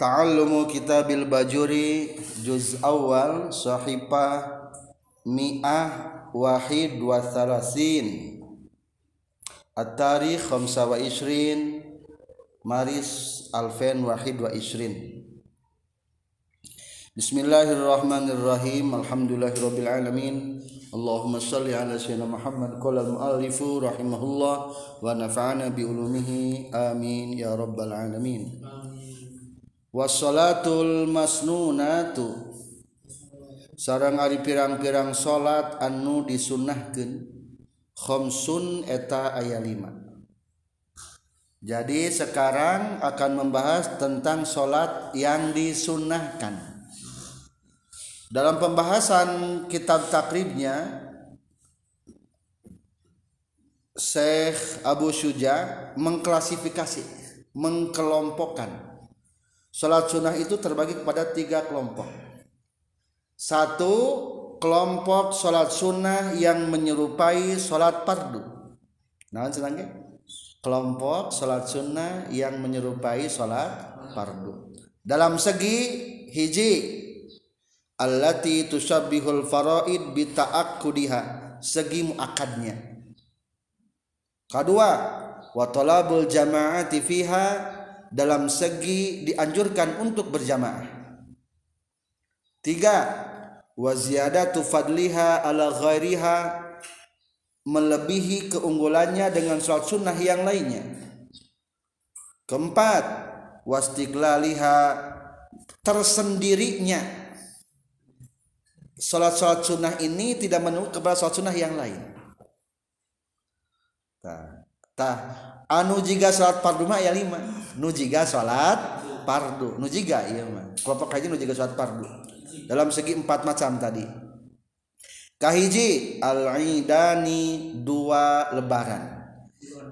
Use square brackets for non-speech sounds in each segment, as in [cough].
Ta'allumu kitabil bajuri juz awal sahifah mi'ah wahid wa thalasin At-tarikh khamsa wa ishrin Maris alfen wahid wa ishrin. Bismillahirrahmanirrahim. Alhamdulillahirabbil alamin Allahumma salli ala sayyidina Muhammad qala al-muallifu rahimahullah wa nafa'ana bi ulumihi amin ya rabbal alamin. Wassalatul masnunatu. Sarang ari pirang-pirang salat anu disunnahkeun khamsun eta aya lima. Jadi sekarang akan membahas tentang salat yang disunnahkan dalam pembahasan kitab takribnya Syekh Abu Syuja mengklasifikasi, mengkelompokkan. Salat sunnah itu terbagi kepada tiga kelompok. Satu, kelompok salat sunnah yang menyerupai salat fardu. Nah, senangnya? Kelompok salat sunnah yang menyerupai salat fardu. Dalam segi hiji allati tusabbihul faraid bi ta'akkudiha segi muakadnya kedua wa talabul jama'ati fiha. Dalam segi dianjurkan untuk berjamaah. Tiga wa ziyadatu fadliha ala ghairiha. Melebihi keunggulannya dengan sholat sunnah yang lainnya. Keempat wastiqlaliha tersendirinya salat-salat sunnah ini tidak menurut kepada salat sunnah yang lain. Tah, tah anu jika salat fardu mah ya lima. Nu jika salat fardu, nu jika iya mah. Kelompok haji nu jika salat fardu. Dalam segi empat macam tadi. Kahiji al-idani dua lebaran.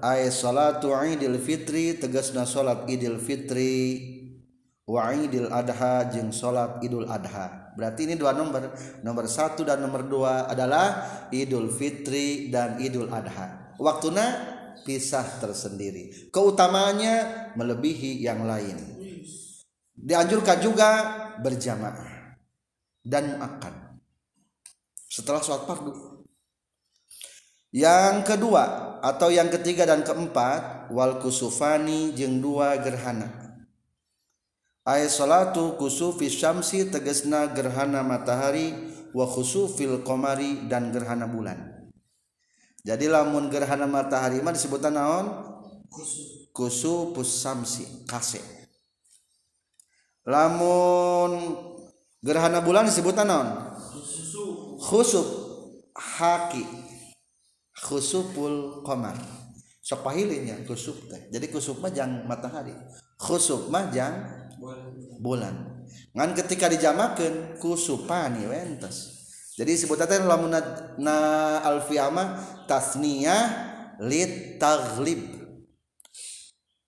Ay salatu idil fitri tegasna salat idil fitri wa idil adha jeung salat idul adha Berarti ini dua nomor. Nomor satu dan nomor dua adalah Idul Fitri dan Idul Adha. Waktunya pisah tersendiri. Keutamaannya melebihi yang lain. Dianjurkan juga berjamaah dan muakkad. Setelah sholat fardu. Yang kedua atau yang ketiga dan keempat wal kusufani jeng dua gerhana Ayat salatu kusufi syamsi tegesna gerhana matahari wa khusufil komari dan gerhana bulan. Jadi lamun gerhana matahari mah disebutan naon? Kusufus syamsi kase. Lamun gerhana bulan disebutan naon? Khusuf haki. Khusuful komar. Sok pahilinya kusuf teh. Jadi kusuf mah jang matahari. Khusuf mah jang bulan. Ngan ketika dijamakan kusupani wentes. Jadi sebutannya lamun na alfiyama tasniyah lit taglib.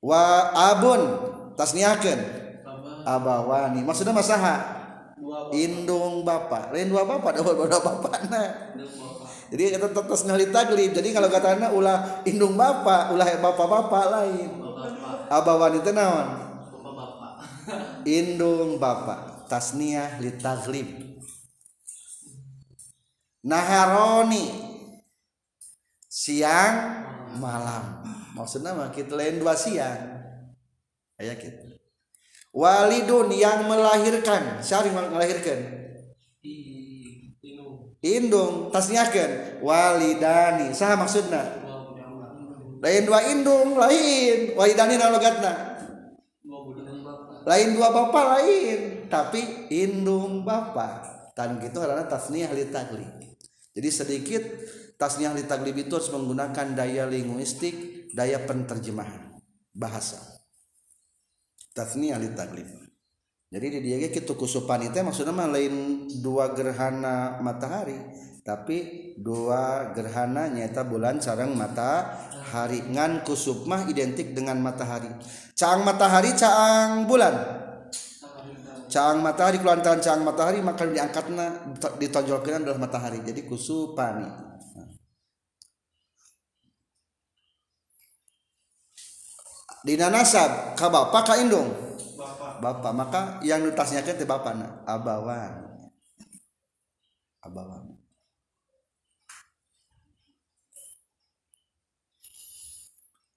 Wa abun tasniyakeun. Abawani. Maksudnya masaha? Indung bapak lain dua bapak ada dua bapak nah jadi kata tetes ngali taglib. Jadi kalau katanya ulah indung bapak ulah bapak-bapak lain. Abawani naon indung bapak tasniah li taglib naharoni siang malam. Maksudnya mah kita lain dua siang. Ayat kita. Walidun yang melahirkan. Yang melahirkan? Indung tasniahkan walidani. Sah maksudnya lain dua indung lain. Walidani nalogatna lain dua bapak lain tapi indung bapak. Dan gitu karena tasniah li taglib jadi sedikit tasniah li taglib itu harus menggunakan daya linguistik daya penterjemahan bahasa. Tasniah li taglib jadi di dia gitu kusupan itu maksudnya lain dua gerhana matahari tapi dua gerhana nyata bulan sarang matahari. Ngan kusub mah identik dengan matahari. Caang matahari caang bulan. Caang matahari kelantaran caang matahari maka diangkatna ditonjolkan adalah matahari. Jadi kusupani dina nasab ka bapak ka indung? Bapak maka yang nutasnya ke bapak na abawan. Abawan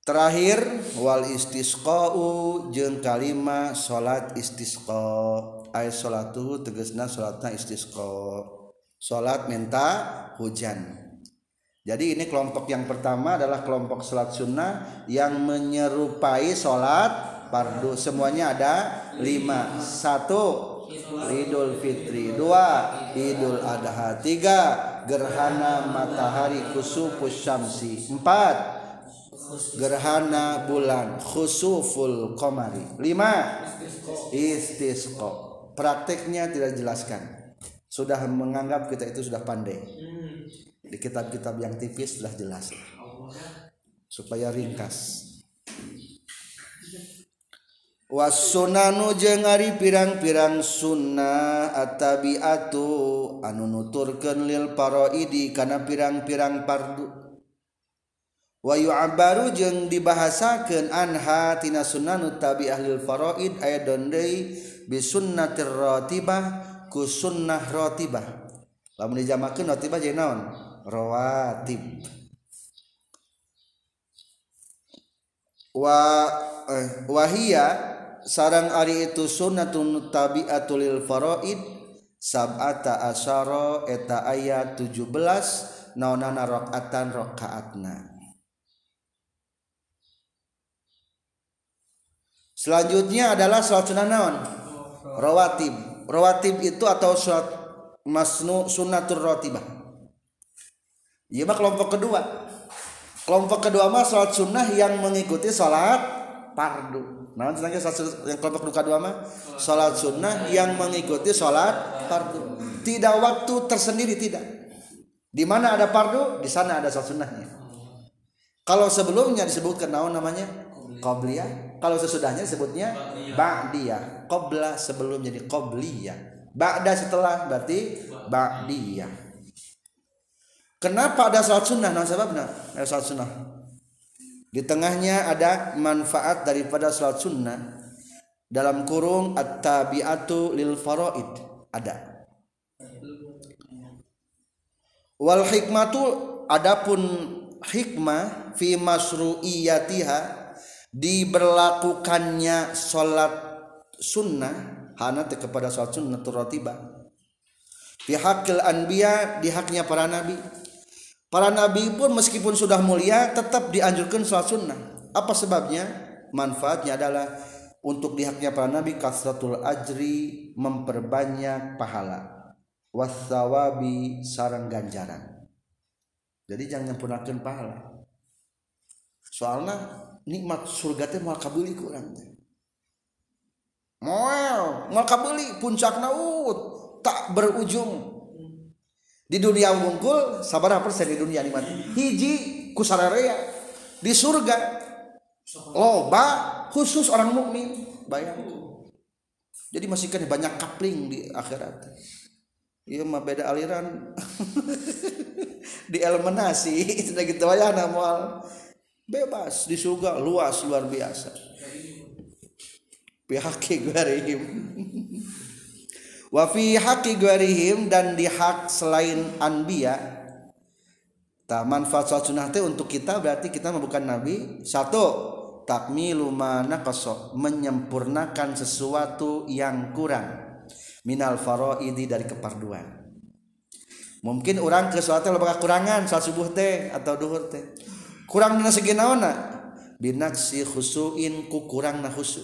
terakhir wal istisqa'u jeung kalima salat istisqa. Ay salatu tegasna salatna istisqa. Salat minta hujan. Jadi ini kelompok yang pertama adalah kelompok salat sunnah yang menyerupai salat fardu. Semuanya ada lima. Satu Idul Fitri. Dua Idul Adha. Tiga gerhana matahari kusufus syamsi. Empat gerhana bulan khusuful komari lima. Istisqo prakteknya tidak jelaskan sudah menganggap kita itu sudah pandai. Di kitab-kitab yang tipis sudah jelas. Supaya ringkas. Wasunanu jeung ari pirang-pirang sunnah atabiatu anu nuturkeun lil paraidi kana pirang-pirang pardu Wahyu Abbaru jeung dibahasakan anhatina Sunanu tabi ahlil faroid aya donde bisunnatir rotibah ku sunnah rotibah. Lamun dijamakeun rotibah jadi naon? Rawatib wa eh, wahia sarang ari itu sunnatun tabi'atul lil faraid sab'ata asyara eta aya 17 naonana rakaatan rakaatna. Selanjutnya adalah sholat sunnah naon? Rawatib. Rawatib itu atau sholat masnu sunnatur rawatibah. Iya mah kelompok kedua. Kelompok kedua mah sholat sunnah yang mengikuti sholat fardu. Nah, senangnya yang kelompok kedua mah sholat sunnah yang mengikuti sholat fardu. Tidak waktu tersendiri tidak. Di mana ada fardu, di sana ada sholat sunnahnya. Kalau sebelumnya disebutkan naon namanya qabliyah kalau sesudahnya sebutnya ba'diyah. qabla sebelum jadi qabliyah ba'da setelah berarti ba'diyah. Kenapa ada salat sunnah? Nah sebabnya ada salat sunnah. Di tengahnya ada manfaat daripada salat sunnah. Dalam kurung at-tabi'atu lil faraid. Ada. Wal hikmatu adapun hikmah fi masru'iyatiha diberlakukannya sholat sunnah hana kepada sholat sunnah turatiba pihakil anbiya di haknya para nabi. Para nabi pun meskipun sudah mulia tetap dianjurkan sholat sunnah. Apa sebabnya? Manfaatnya adalah untuk di haknya para nabi kasratul ajri memperbanyak pahala. Wasawabi sarang ganjaran. Jadi jangan punahkan pahala. Soalnya nikmat surga teh mal kabeli ku urang teh. Moal. Mal kabeli puncak naut tak berujung. Di dunia wungkul sabar persen di dunia nikmat. Hiji kusararea di surga loba khusus orang mukmin. Bayang. Jadi masih kan banyak kapling di akhirat. Iya mah beda aliran. [laughs] Di eliminasi itu [laughs] gitu aja namal bebas di surga luas luar biasa. Pihaki gwarihim wa fi haqi dan di hak selain anbiya. Ta manfaat sunnah teh untuk kita berarti kita bukan nabi. Satu takmilu mana menyempurnakan sesuatu yang kurang. Minal faraidi dari keparduan. Mungkin orang ke suatu lebih kekurangan saat subuh teh atau duhur teh kurang dina segi naona? Binaksi khusuin ku kurang na khusu.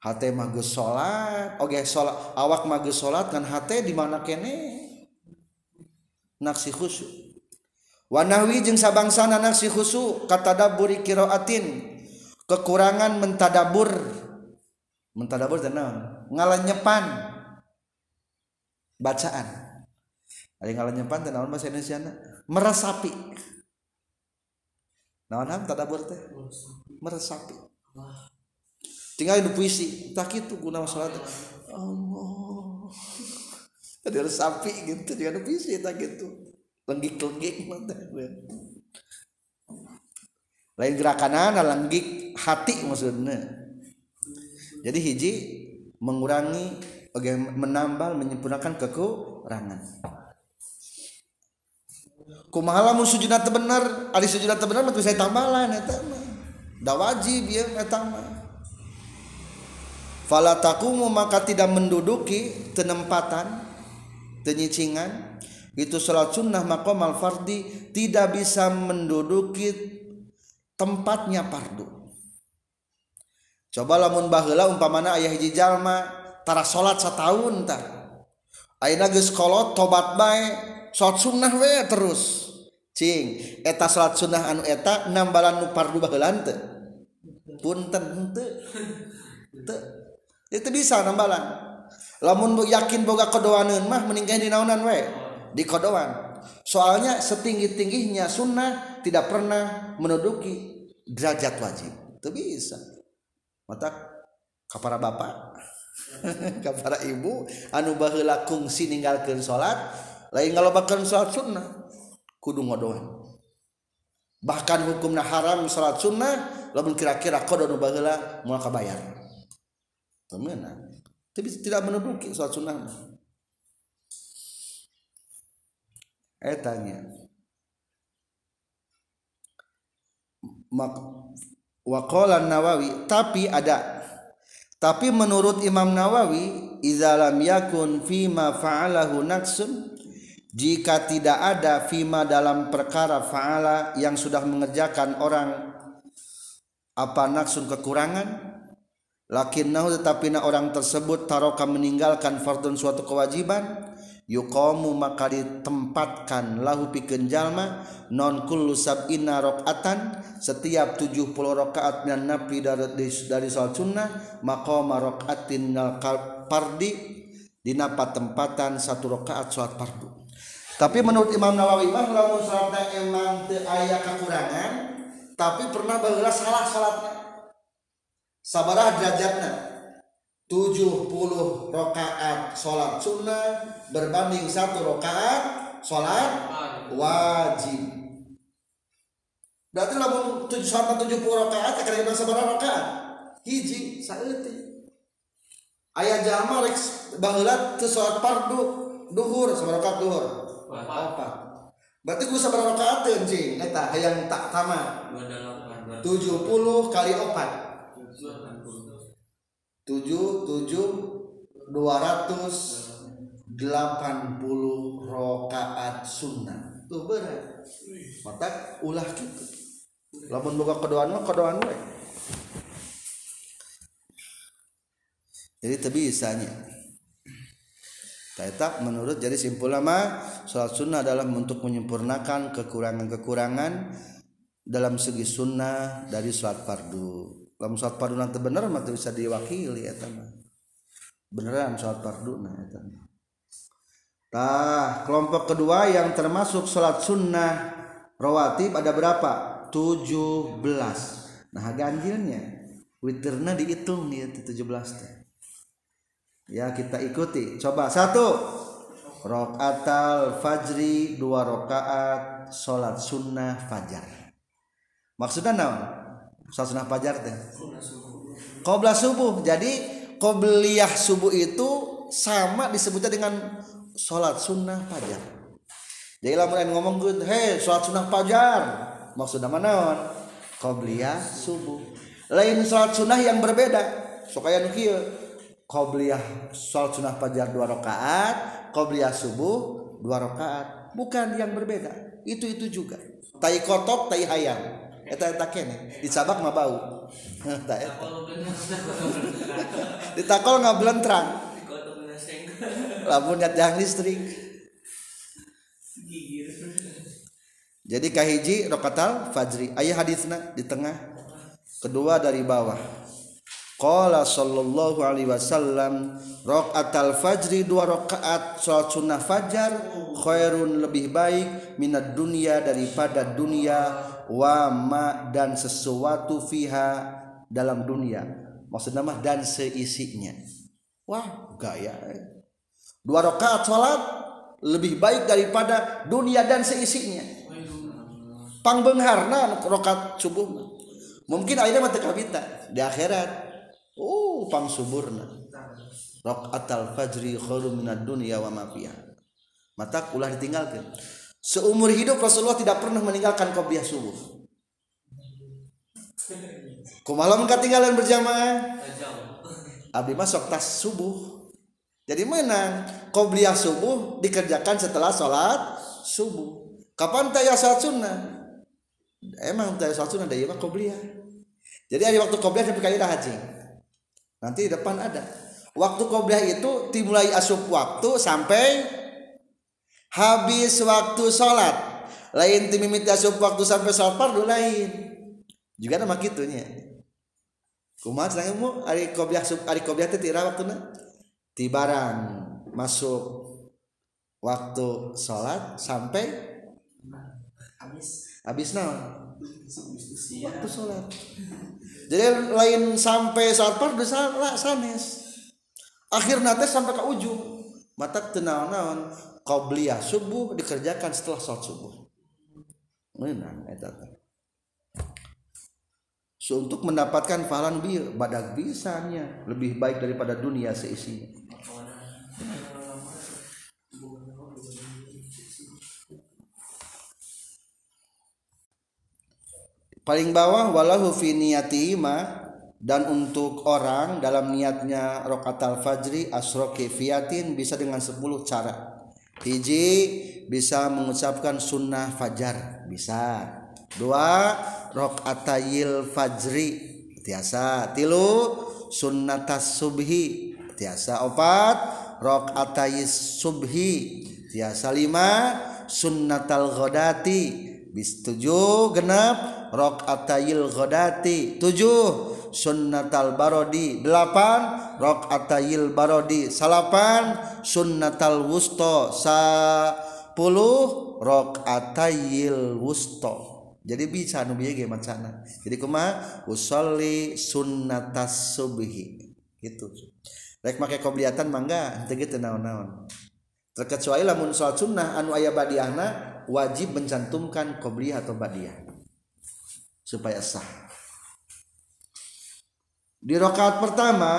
Hate mah geus salat oge salat awak mah geus salat kan hate di mana kene? Naksi khusu. Wa nahwi jeung sabangsana naksi khusu katadabburi qiraatin kekurangan mentadabur. Mentadabur teh naon? Ngalanyepan bacaan. Ada ngalanyepan teh naon bahasa Indonesia meresapi naon tadabur teh? Meresapi. Tinggal itu puisi. Tak itu guna salat Allah. Tadi resapi gitu jangan puisi tak gitu. Lenggik lenggik mantap lain gerakan lenggik hati maksudnya. Jadi hiji mengurangi menambal menyempurnakan kekurangan kumaha lamun sujudna teu bener ari sujudna teu bener mah saya tambalan eta mah. Da wajib ya eta mah. Fala maka tidak menduduki tenempatan tenyicingan itu salat sunnah maqamal fardi tidak bisa menduduki tempatnya fardu. Coba lamun baheula umpamana aya hiji jalma tara salat satahun tah. Ayeuna geus kolot tobat bae salat sunnah we terus. Cing eta salat sunnah anu eta nambalan nu fardu baheula teu punten teu teu. Itu bisa nambalan. Lamun yakin boga kodoaneun mah meninggal di naonan we. Di kodoan soalnya setinggi-tingginya sunnah tidak pernah menuduki derajat wajib. Itu bisa. Mata kapara bapak. [laughs] Kapara ibu. Anu baheula kungsi ninggalkeun salat lain kalau bahkan salat sunnah kudu ngodoan bahkan hukumnya haram salat sunnah lamun kira-kira kodo nu baheula moal kabayar. Temenan tapi tidak menuduki salat sunnah eh tanya. Mak nawawi tapi ada. Tapi menurut Imam Nawawi izalam yakun fima fa'alahu naksun jika tidak ada fima dalam perkara faala yang sudah mengerjakan orang apa naksun kekurangan? Lakinnahu tetapi na orang tersebut taroka meninggalkan fardun suatu kewajiban yuqamu maka ditempatkan lahu pikeun jalma non kullu sab'ina rakaatan setiap 70 rakaat minan nafi dari dari salat sunnah maqama rakaatin pardi dina tempatan satu rakaat salat fardu tapi menurut Imam Nawawi mah lamun salatna emang teu aya kekurangan tapi pernah baheula salah salatna sabaraha derajatna. 70 rakaat salat sunnah berbanding satu rakaat salat wajib. Berarti lamun 7 sampai 70 rakaat akan kita sabaraha rakaat. Hiji saeutik aya jalma baheula teu salat fardu duhur sabaraha rakaat duhur apa? berarti gue sabar rakaat cing. Eta hayang tak tamat 70 kali 4 tujuh tujuh dua ratus delapan puluh rokaat sunnah. Tuh berat. Mata ulah gitu lamun buka kedoan mah kedoan we. Jadi bisanya Taetak menurut jadi simpul nama sholat sunnah adalah untuk menyempurnakan kekurangan-kekurangan dalam segi sunnah dari sholat fardu. Dalam sholat fardu nanti bener mah bisa diwakili ya teman. Beneran sholat fardu nah ya Tah kelompok kedua yang termasuk sholat sunnah rawatib ada berapa? 17 Nah ganjilnya witirna dihitung nih 17 teh ya kita ikuti. Coba satu. Rokatal fajri dua rokaat sholat sunnah fajar. Maksudnya naon sholat sunnah fajar teh? Qobla subuh. Jadi qobliyah subuh itu sama disebutnya dengan sholat sunnah fajar. Jadi lah mulai ngomong gue hei sholat sunnah fajar. Maksudnya mana qobliyah subuh. Lain sholat sunnah yang berbeda. Supaya nukil qobliyah sholat sunnah fajar dua rakaat qobliyah subuh dua rakaat. Bukan yang berbeda. Itu itu juga. Tai kotok tai hayam. Eta eta kene. Dicabak mah bau. [laughs] Eta eta. Ditakol nggak [laughs] belentrang lamun nyat yang listrik. Jadi kahiji rokatal fajri. Ayah hadisna di tengah. Kedua dari bawah Qala sallallahu alaihi wasallam raqatal fajri dua rakaat salat sunnah fajar khairun lebih baik minat dunia daripada dunia wa ma dan sesuatu fiha dalam dunia. Maksudnya mah dan seisinya. Wah gaya dua rakaat salat lebih baik daripada dunia dan seisinya. Pangbenharna rokat subuh. Mungkin akhirnya mata kabita di akhirat oh pang suburna rokat al fajri khairum minad dunya wa ma mata ulah ditinggalkan. Seumur hidup Rasulullah tidak pernah meninggalkan qobliyah subuh kumaha ketinggalan berjamaah? Abdi masuk tas subuh. Jadi menang. Qobliyah subuh dikerjakan setelah sholat subuh. Kapan tayah sholat sunnah? Emang tayah sholat sunnah dari qobliyah jadi ada waktu qobliyah sampai kaya haji nanti di depan ada. Waktu qobliyah itu dimulai asup waktu sampai habis waktu sholat. Lain timimit asup waktu sampai sholat fardu lain. Juga nama gitunya. Kumaha cenah ilmu ari qobliyah ari qobliyah teh tira waktuna? Ti barang masuk waktu sholat sampai habis. habis naon waktu sholat. Jadi lain sampai saat fardu salah sanes. Akhir nate sampai ke ujung. Mata tenang naon qobliyah subuh dikerjakan setelah sholat subuh. Menang eta untuk mendapatkan falan bir badak bisanya lebih baik daripada dunia seisinya paling bawah walahu fi niyatima dan untuk orang dalam niatnya rokat al fajri asro kefiatin bisa dengan 10 cara. Hiji bisa mengucapkan sunnah fajar bisa. Dua rakaatayil fajri tiasa. Tilu sunnatas subhi tiasa. Opat rakaatayis subhi tiasa. Lima sunnatal ghodati bis tujuh genap rokatayil ghodati tujuh sunnatal barodi delapan rokatayil barodi salapan sunnatal wusto sapuluh rokatayil wusto. Jadi bisa nu bieu macana. Jadi kumaha? Usolli sunnatas subhi. Gitu. Rek make qobliyatan mangga teu gitu naon-naon. Terkecuali lamun salat sunnah anu aya badiahna wajib mencantumkan qobliyah atau badiah supaya sah. Di rakaat pertama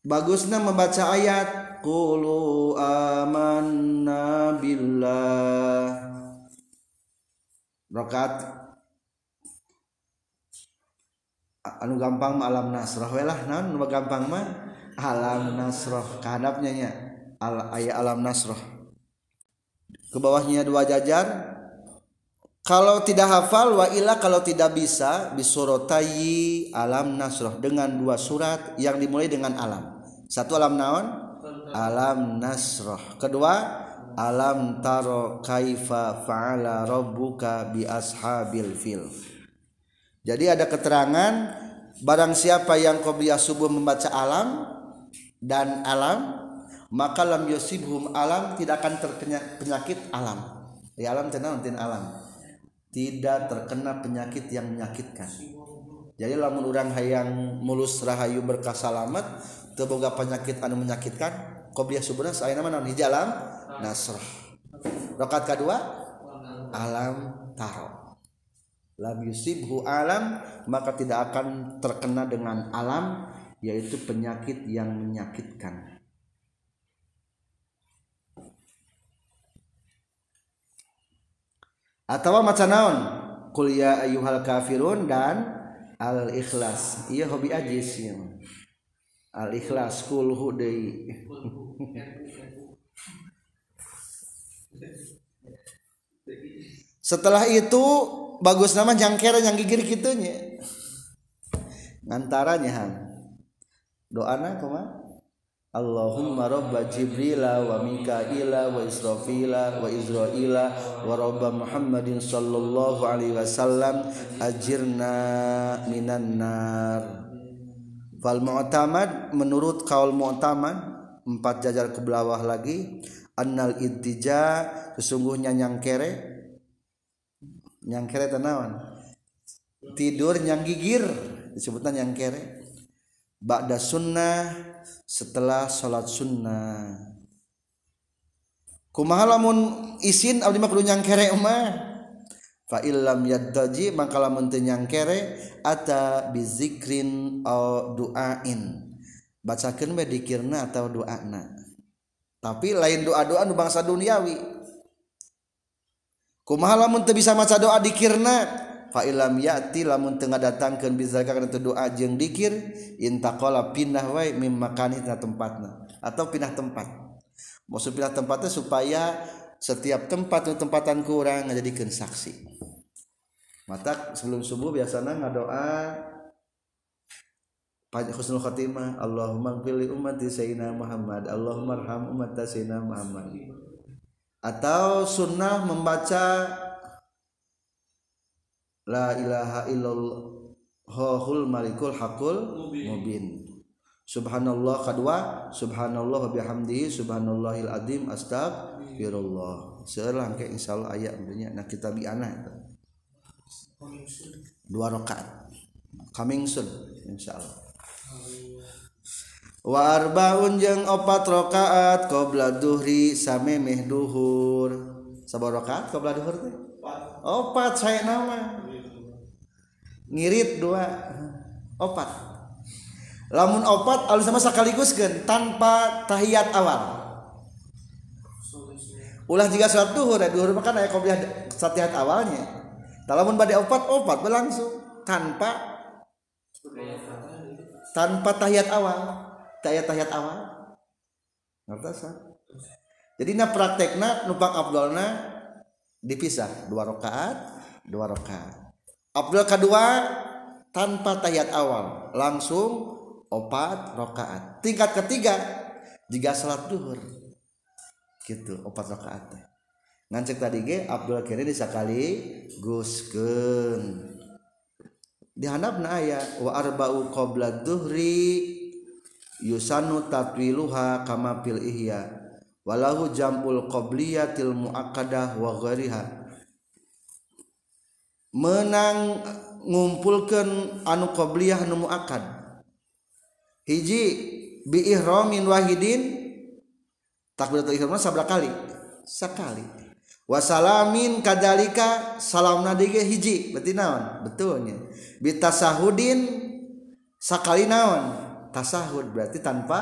bagusnya membaca ayat Qulu amanna billah. Rokat anu gampang mah alam nasroh. We lah gampang mah? Alam nasroh. Kahadapnya nya al aya alam nasroh. Ke bawahnya dua jajar. Kalau tidak hafal wa ila kalau tidak bisa bisurotayi alam nasroh. Dengan dua surat yang dimulai dengan alam. Satu alam naon? Alam nasroh. Kedua alam taro kaifa fa'ala rabbuka bi ashabil fil. Jadi ada keterangan barang siapa yang qobliyah subuh membaca alam dan alam maka lam yusibhum alam tidak akan terkena penyakit alam. Di alam tenang tin alam. Tidak terkena penyakit yang menyakitkan. Jadi lamun orang hayang mulus rahayu berkah salamet terboga penyakit anu menyakitkan qobliyah subuhna saya nama di jalan nasrah. Rokat kedua alam taro. Lam yusibhu alam maka tidak akan terkena dengan alam yaitu penyakit yang menyakitkan atau macam naon? Kuliah ya ayuhal kafirun dan al ikhlas iya hobi ajis ya al ikhlas kulhu deui. Setelah itu bagus nama jangkera yang gigir gitunya ngantaranya han. Doana kuma Allahumma rabba Jibrila wa Mikaila wa Israfila wa Izraila wa rabba Muhammadin sallallahu alaihi wasallam ajirna minan nar. Fal mu'tamad menurut kaul mu'tamad empat jajar ke bawah lagi annal ittija sesungguhnya nyangkere nyangkere tanawan tidur nyang gigir disebutnya nyangkere. Ba'da sunnah setelah sholat sunnah. Kumaha lamun isin abdi mah kudu nyangkere mah fa illam yaddaji maka lamun teu nyangkere ata bizikrin au duain. Bacakeun bae dikirna atau doana tapi lain doa-doa nu bangsa duniawi. Kumaha lamun teu bisa maca doa dikirna? Fa illam yati lamun teu ngadatangkeun bizalika kana doa jeung dikir intaqala pindah wae mim makani tempatna atau pindah tempat. Maksud pindah tempatnya supaya setiap tempat tempatan kurang ngajadikeun saksi. Mata sebelum subuh biasanya ngadoa husnul khatimah Allahumma pilih umat Sayyidina Muhammad Allahumma arham umat Sayyidina Muhammad. Atau sunnah membaca la ilaha illallahul malikul hakul mubin. Subhanallah kedua Subhanallah bihamdihi Subhanallahil azim astagfirullah selang ke insyaallah ayat intinya nah kita bi anak dua rakaat. Coming soon insyaallah. Wa arbaun opat rakaat qabla duhri samemeh duhur. Sabar rakaat qabla duhur teh opat. Saya nama ngirit dua. Opat. Lamun opat alus sama sekaligus kan tanpa tahiyat awal. Ulah jika sholat duhur ya duhur makan ayat kopiah satihat awalnya. Lamun badai opat opat berlangsung tanpa tanpa tahiyat awal. Tahiyat tahiyat awal. Ngerti jadi na praktekna numpang abdulna dipisah dua rakaat dua rakaat abdul kedua tanpa tahiyat awal langsung opat rakaat. Tingkat ketiga jika salat duhur. Gitu opat rakaat. Ngancek tadi ge Abdul Kiri disakali guskeun. Di handapna aya wa arba'u qabla duhri yusanu tatwiluha kama fil ihya. Walahu jampul qabliyatil muakkadah wa ghairiha menang ngumpulkan anu qobliyah anu muakad hiji bi ihramin wahidin takbiratul ihram sabra kali. Sekali wasalamin kadalika salam nadige hiji berarti naon? Betulnya bi tasahudin sakali naon? Tasahud berarti tanpa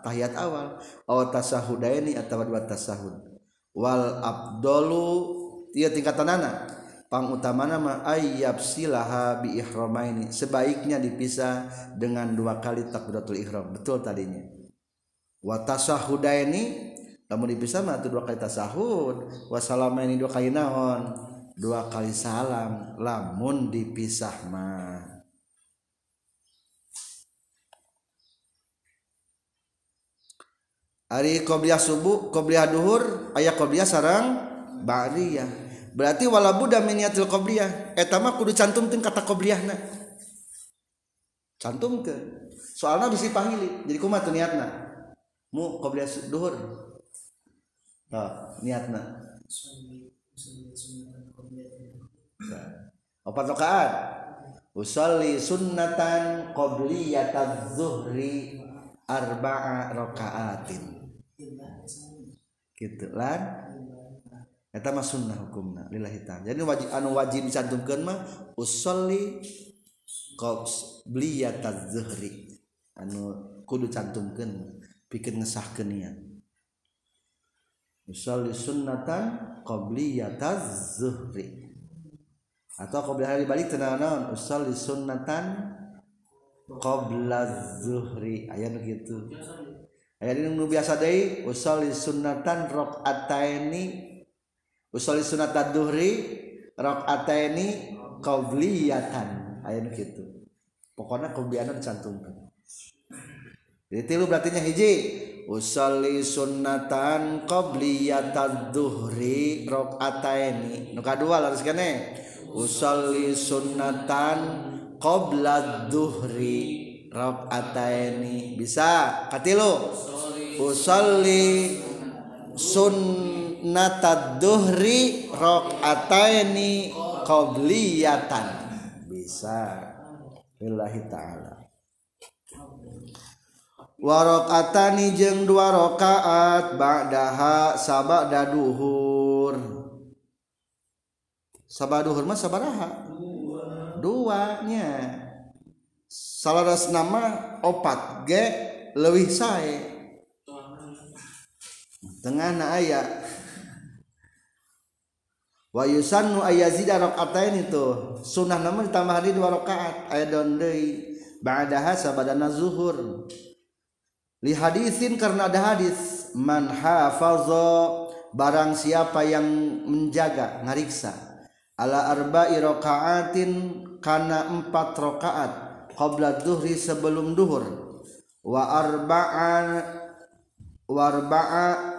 tahiyat awal. Aw tasahudaini atau dua tasahud. Wal abdolu ieu tingkatanana. Pang utama nama ayab silaha bi ihramaini sebaiknya dipisah dengan dua kali takbiratul ihram. Betul tadinya. Wa tasahudaini namun dipisah mah dua kali tasahud. Wa salamaini dua kali naon? Dua kali salam. Lamun dipisah mah. Ari qobliyah subuh, qobliyah duhur, ayat qobliyah sarang ba'riyah berarti wala buddha miniatil qobliyah. Eta mah kudu cantumkeun kata qobliyahna. Cantum ke soalnya bisi pahili. Jadi kumaha tuh niatna? Mu qobliyah duhur. Nah niatna. Opat rakaat. Usolli sunnatan qobliyatadz zuhri arba'a rakaatin. Gitu lan eta mah sunnah hukumna lillahi ta'ala. Jadi wajib anu wajib dicantumkeun mah usolli qabliyataz zuhri. Anu kudu cantumkeun pikeun ngesahkeun niat. Usolli sunnatan qabliyataz zuhri. Atau qabla hari balik tenang naon usolli sunnatan qabla zuhri. Aya nu kitu aya nu biasa deui usolli sunnatan rakaataini usolli sunat ad-duhri rakaataini qabliyatan aya gitu pokoknya qabliyana dicantumkan. Jadi tilu berarti nya hiji. Usolli sunnatan qabliyatad duhri rakaataini nu kadua laras kene. Usolli sunnatan qabla duhri rakaataini bisa? Katilu? Usolli sunnatad duhri rakaataini qabliyatan. Bisa. Billahi taala. Warokatani jeng dua rokaat ba'daha sabada duhur. Sabada duhur mah sabaraha? Dua nya salah nama opat ge lewih sae. Tengah na aya. Wa yusannu ayazida rakaatain itu sunnah nama ditambah di dua rakaat. Aya don deui ba'daha sabadana zuhur. Li hadisin karena ada hadis. Man hafaza barang siapa yang menjaga ngariksa. Ala arba'i rakaatin kana empat rakaat qabla duhri sebelum duhur. Wa arba'an wa arba'a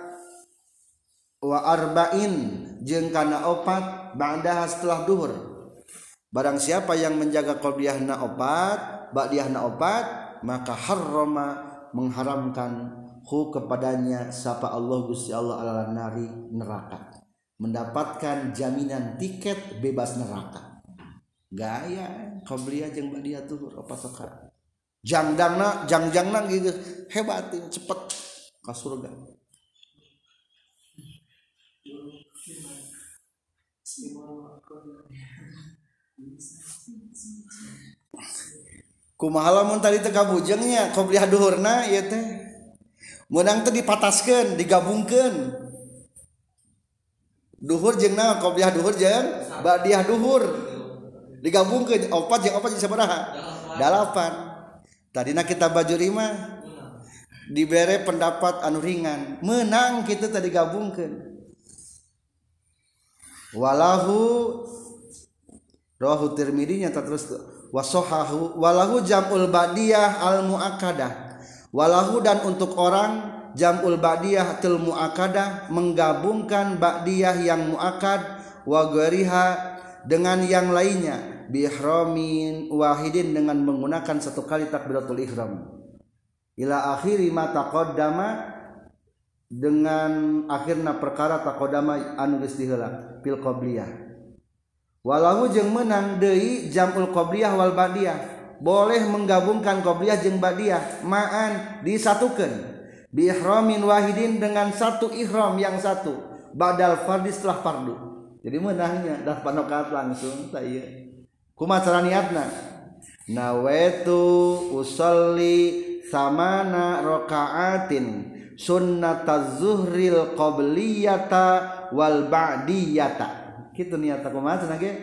wa arba'in jeung kana opat ba'da setelah duhur. Barang siapa yang menjaga qabliyahna opat ba'diyahna opat maka harrama mengharamkan hu kepadanya sapa Allah Gusti Allah ala nari neraka. Mendapatkan jaminan tiket bebas neraka. Gaya qabliyah jeung ba'diyah tuh apa sekar jangdangna jangjangna gitu. Hebat cepet ke surga kumaha lamun tadi teka bujengnya qobliyah duhurna ieu teh. Meunang teh dipataskeun digabungkeun. Duhur jeung naon qobliyah duhur jeung badiah duhur digabungkeun opat jeung opat jeung sabaraha? Dalapan. Tadina kita baju lima dibere pendapat anu ringan. Menang kita tadi gabungkeun walahu rawahu tirmidzi nya terus wasohahu walahu jamul ba'diyah al muakkadah walahu dan untuk orang jamul ba'diyah til muakkadah menggabungkan ba'diyah yang muakkad wa dengan yang lainnya bihramin wahidin dengan menggunakan satu kali takbiratul ihram. Ila akhiri ma taqaddama dengan akhirna perkara taqaddama anu geus diheula fil qabliyah walahu jeung menang deui jamul qabliyah wal ba'diyah. Boleh menggabungkan qabliyah jeung ba'diyah ma'an disatukan bi ihramin wahidin dengan satu ihram yang satu. Badal fardhi setelah fardu. Jadi menangnya dah panokat langsung tak iya. Kumaha cara niatna? Nawaitu usolli samana rakaatin sunnataz zuhril qabliyata wal ba'diyata. Gitu niat aku macam lagi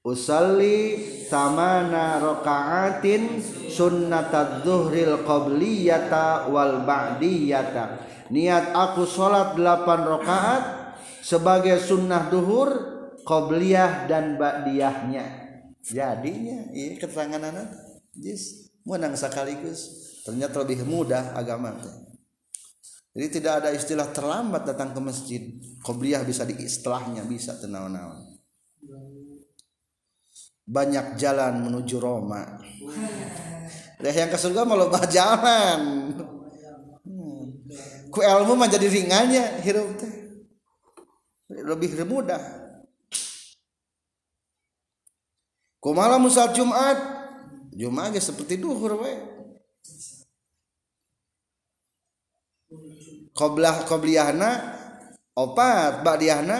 usalli samana rakaatin sunnatad zuhril qabliyata wal ba'diyata. Niat aku salat 8 rakaat sebagai sunnah duhur qabliyah dan ba'diyahnya. Jadinya ini keterangan anak. Jis menang sekaligus. Ternyata lebih mudah agama jadi tidak ada istilah terlambat datang ke masjid. Qobliyah bisa di istilahnya bisa tenang-tenang. Banyak jalan menuju Roma. Dah yang ke surga malah jalan. Hmm. Ku ilmu mah ringannya hirup teh. Lebih mudah. Ku malam musal Jumat. Jumat seperti duhur we. Qoblah qobliyahna opat. Ba'diyahna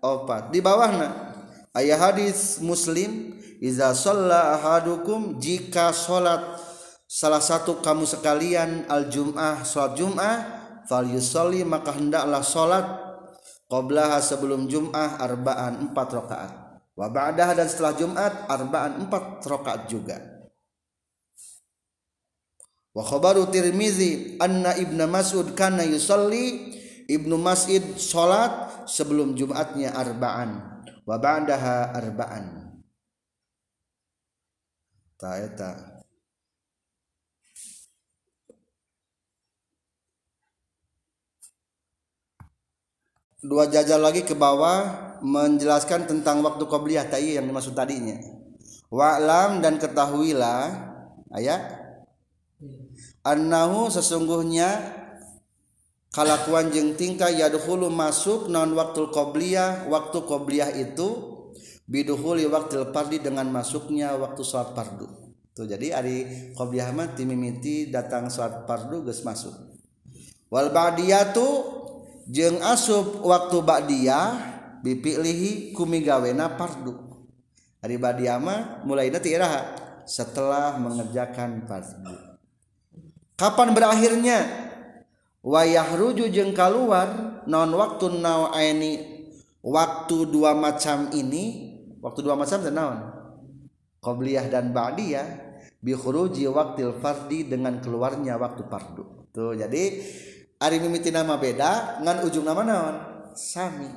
opat. Di bawahna. Ayat hadis muslim iza shalla ahadukum jika salat salah satu kamu sekalian al jum'ah salat jum'ah fal yusalli maka hendaklah salat qoblah sebelum jum'ah arba'an empat rakaat. Wa ba'dah dan setelah Jumat arba'an empat rakaat juga wa khabaru tirmizi anna ibnu mas'ud kana yusalli. Ibnu mas'ud salat sebelum jumatnya arba'an. Wa ba'daha arba'an. Ta eta dua jajal lagi ke bawah menjelaskan tentang waktu qabliyah tadi yang dimaksud tadinya. Wa'lam dan ketahuilah ayat annahu sesungguhnya kalakuan jeung tingkah yadkhulu masuk non waktu qobliyah waktu qobliyah itu biduhuli waktu fardi dengan masuknya waktu salat fardu. Tuh jadi Ari qobliyah mah timimiti datang salat fardu geus masuk. Wal ba'diyatu jeung asub waktu ba'diyah bipilihi kumigawena fardu. Ari ba'diyah mah mulaina ti iraha? Setelah mengerjakan fardu kapan berakhirnya? Wayah ruju jeung keluar non waktu nawaini waktu dua macam ini waktu dua macam naon? Qobliyah dan ba'diyah bi khuruji waqtil fardi dengan keluarnya waktu fardu. Tuh jadi ari mimiti nama beda ngan ujung nama naon? Sami.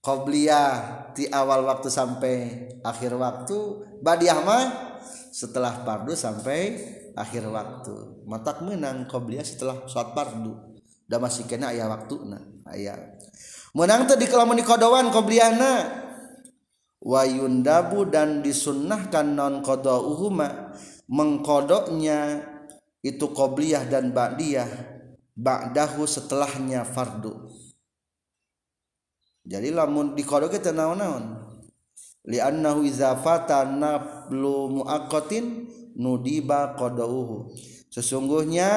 Qobliyah di awal waktu sampai akhir waktu badiah mah setelah fardu sampai akhir waktu. Matak menang qobliyah setelah sholat fardu. Da masih kena aya waktuna aya menang teh di kalamun di kodowan qobliyahna wayundabu dan disunnahkan non qadauhuma mengkodoknya itu qobliyah dan ba'diyah ba'dahu setelahnya fardu. Jadi lamun dikodok kita naon-naon. Li'annahu iza fata nablu muaqqatin nudiba qadauhu. Sesungguhnya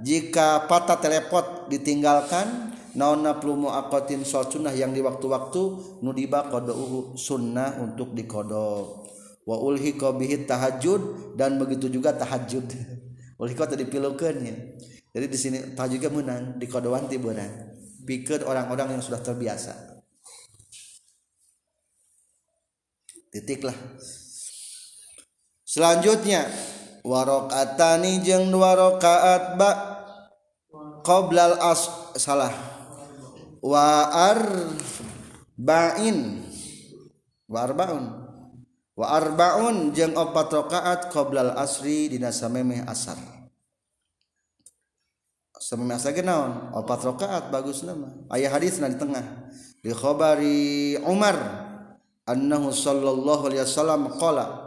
jika patah telepot ditinggalkan naon nablu muaqqatin sholat sunnah yang di waktu-waktu nudiba qadauhu sunnah untuk dikodok wa ulhiqa bihi tahajud dan begitu juga tahajud [laughs] ulhiqa tadi pilukeunnya jadi di sini tahajudnya menang di kodowan tiburan pikir orang-orang yang sudah terbiasa. Titiklah selanjutnya warokatani jeng dua rokaat ba qoblal as salah. Wa arba'in. Wa arba'un. Wa arbaun jeung opat rakaat qoblal asri dina samemeh asar. Samemeh asar naon? Opat rakaat bagus nama. Aya hadisna di tengah. Di khabari Umar annahu sallallahu alaihi wasallam qala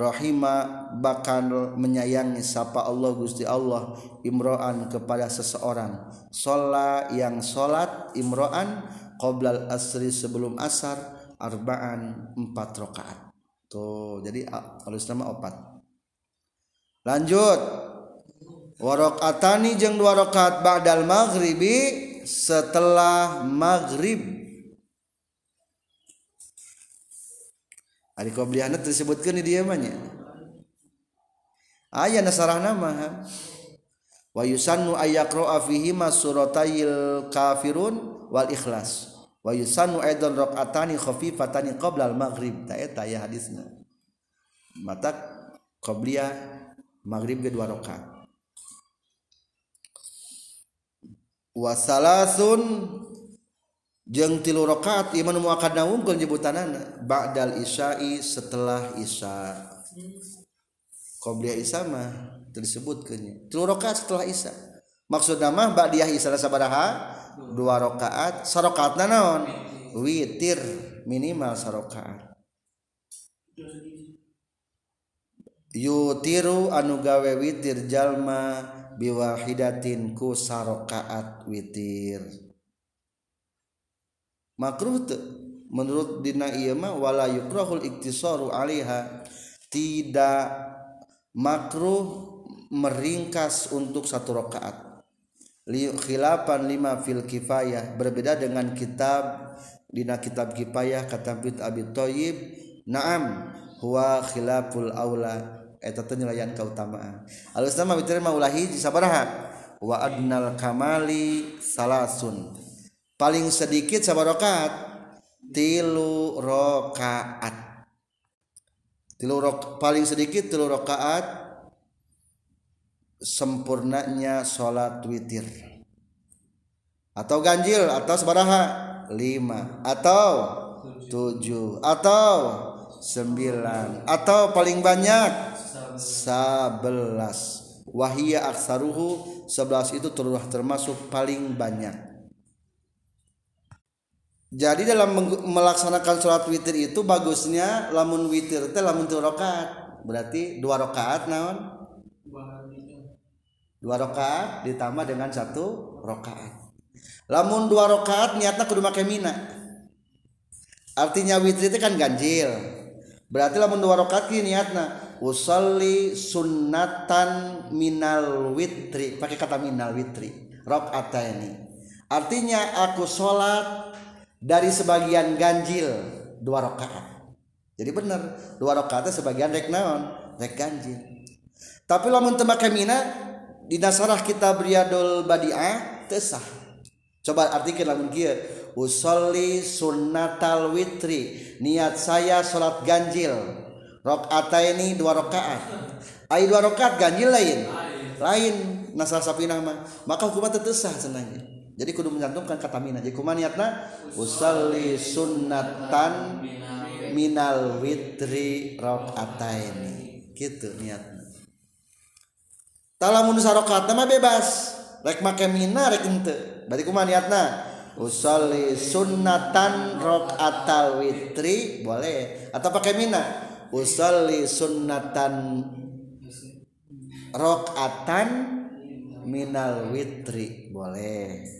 rahima bakal menyayangi sapa Allah Gusti Allah imro'an kepada seseorang. Sholat yang sholat imro'an qoblal asri sebelum asar arba'an empat rakaat. Tuh jadi halus nama opat. Lanjut. Warokatani jeng dua rokat ba'dal maghribi setelah maghrib Ari qobliyahna disebutkeun di dieu mah nya. Aya nasarahna mah. Wa yusannu ayyaqra'a fihi suratayil kafirun wal ikhlas. Wa yusannu aidan raq'atani khafifatani qabla al maghrib. Ta eta ya hadisna. Mata qabliyah maghrib ge dua rakaat. Wa salasun jeung tilu rakaat iman mu akad naungkeun nyebutanana. Ba'dal isya'i setelah isya. Qabliya isya mah disebutkeun tilu rakaat setelah isya. Maksudna mah ba'diyah isya sabaraha? Dua rakaat sarokaat naon? Witir minimal sarokaat. Yutiru anu gawe witir jalma biwahidatin ku sarokaat witir makruh te, menurut dina iya mah wala yukrahul iktisaru alaiha. Tidak makruh meringkas untuk satu rakaat. Khilafan lima fil kifayah. Berbeda dengan kitab dina kitab kifayah kata Bid Abi Thayyib na'am huwa khilaful aula. Eta teh nyelayan kautamaan alus nama witir mah ulah hiji sabaraha wa adnal kamali salasun paling sedikit sabarokat tilu rakaat tilu rok paling sedikit tilu rakaat sempurnanya salat witir. Atau ganjil atau sebaraha lima. Atau tujuh. Atau sembilan. Atau paling banyak? Sebelas. Wahia aksaruhu sebelas itu termasuk paling banyak jadi dalam melaksanakan sholat witir itu bagusnya lamun witir teh lamun tuh rokaat berarti dua rokaat naon? Dua rakaat ditambah dengan satu rakaat. Lamun dua rakaat niatnya kudu make mina. Artinya witri itu kan ganjil. Berarti lamun dua rakaat ki niatna usolli sunnatan minal witri. Pakai kata minal witri. Rok ini artinya aku sholat dari sebagian ganjil dua rakaat. Jadi benar dua rakaatnya sebagian rek naon? Rek ganjil. Tapi lamun teu mina di nasarah kita briadul badiah tesah coba artikel lamun kieu usolli sunnatal witri niat saya sholat ganjil. Ini dua rakaat. Ai dua rakaat ganjil lain. Lain. Nasar sapinah mah. Maka hukumnya tetesah senangnya jadi kudu mencantumkan kata mina jadi kumaha niatna usolli sunnatan minal witri ini gitu niatna. Talamun sarokat mah bebas. Rek make mina rek ente. Berarti kumaha niatna usolli sunnatan atal witri. Boleh. Atau pakai mina usolli sunnatan rokatan minal witri. Boleh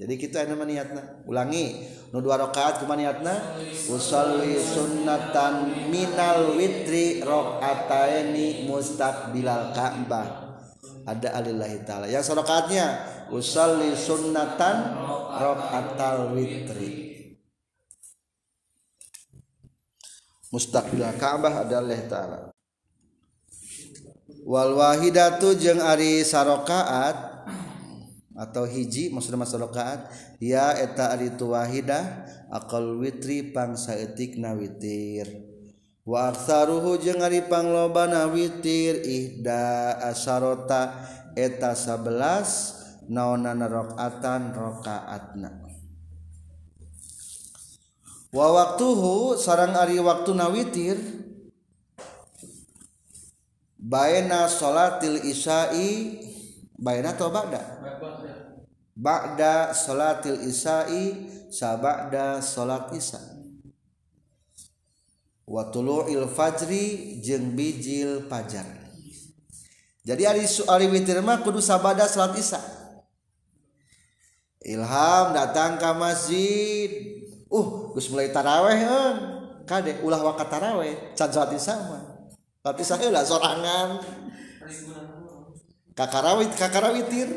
jadi kita ini niatna ulangi. Nu dua rakaat kumaha niatna usolli sunnatan minal witri rokataini mustaqbilal ka'bah. Ada alillahi taala. Yang sorokatnya usalli sunnatan rakaatal witri. Mustaqbil Ka'bah adalah taala. Wal wahidatu jeung ari sarokaat atau hiji maksud masa rakaat ya eta ari tu wahidah aqal witri pang saeutikna witir. Wa aktsaruhu jeung ari panglobana witir ihda asharota eta 11 naonana rakaatan rakaatna. Wa waktuhu sarang ari waktuna witir baina salatil isai baina atau ba'da ba'da salatil isya'i sabada salat isya wa tulu'il fajri jeung bijil fajar. Jadi ari ari witir mah kudu sabada salat isya Ilham datang ke masjid. Uh Gus mulai taraweh kan kade ulah wakat taraweh can salat sama tapi saya lah sorangan. Kakarawit kakarawitir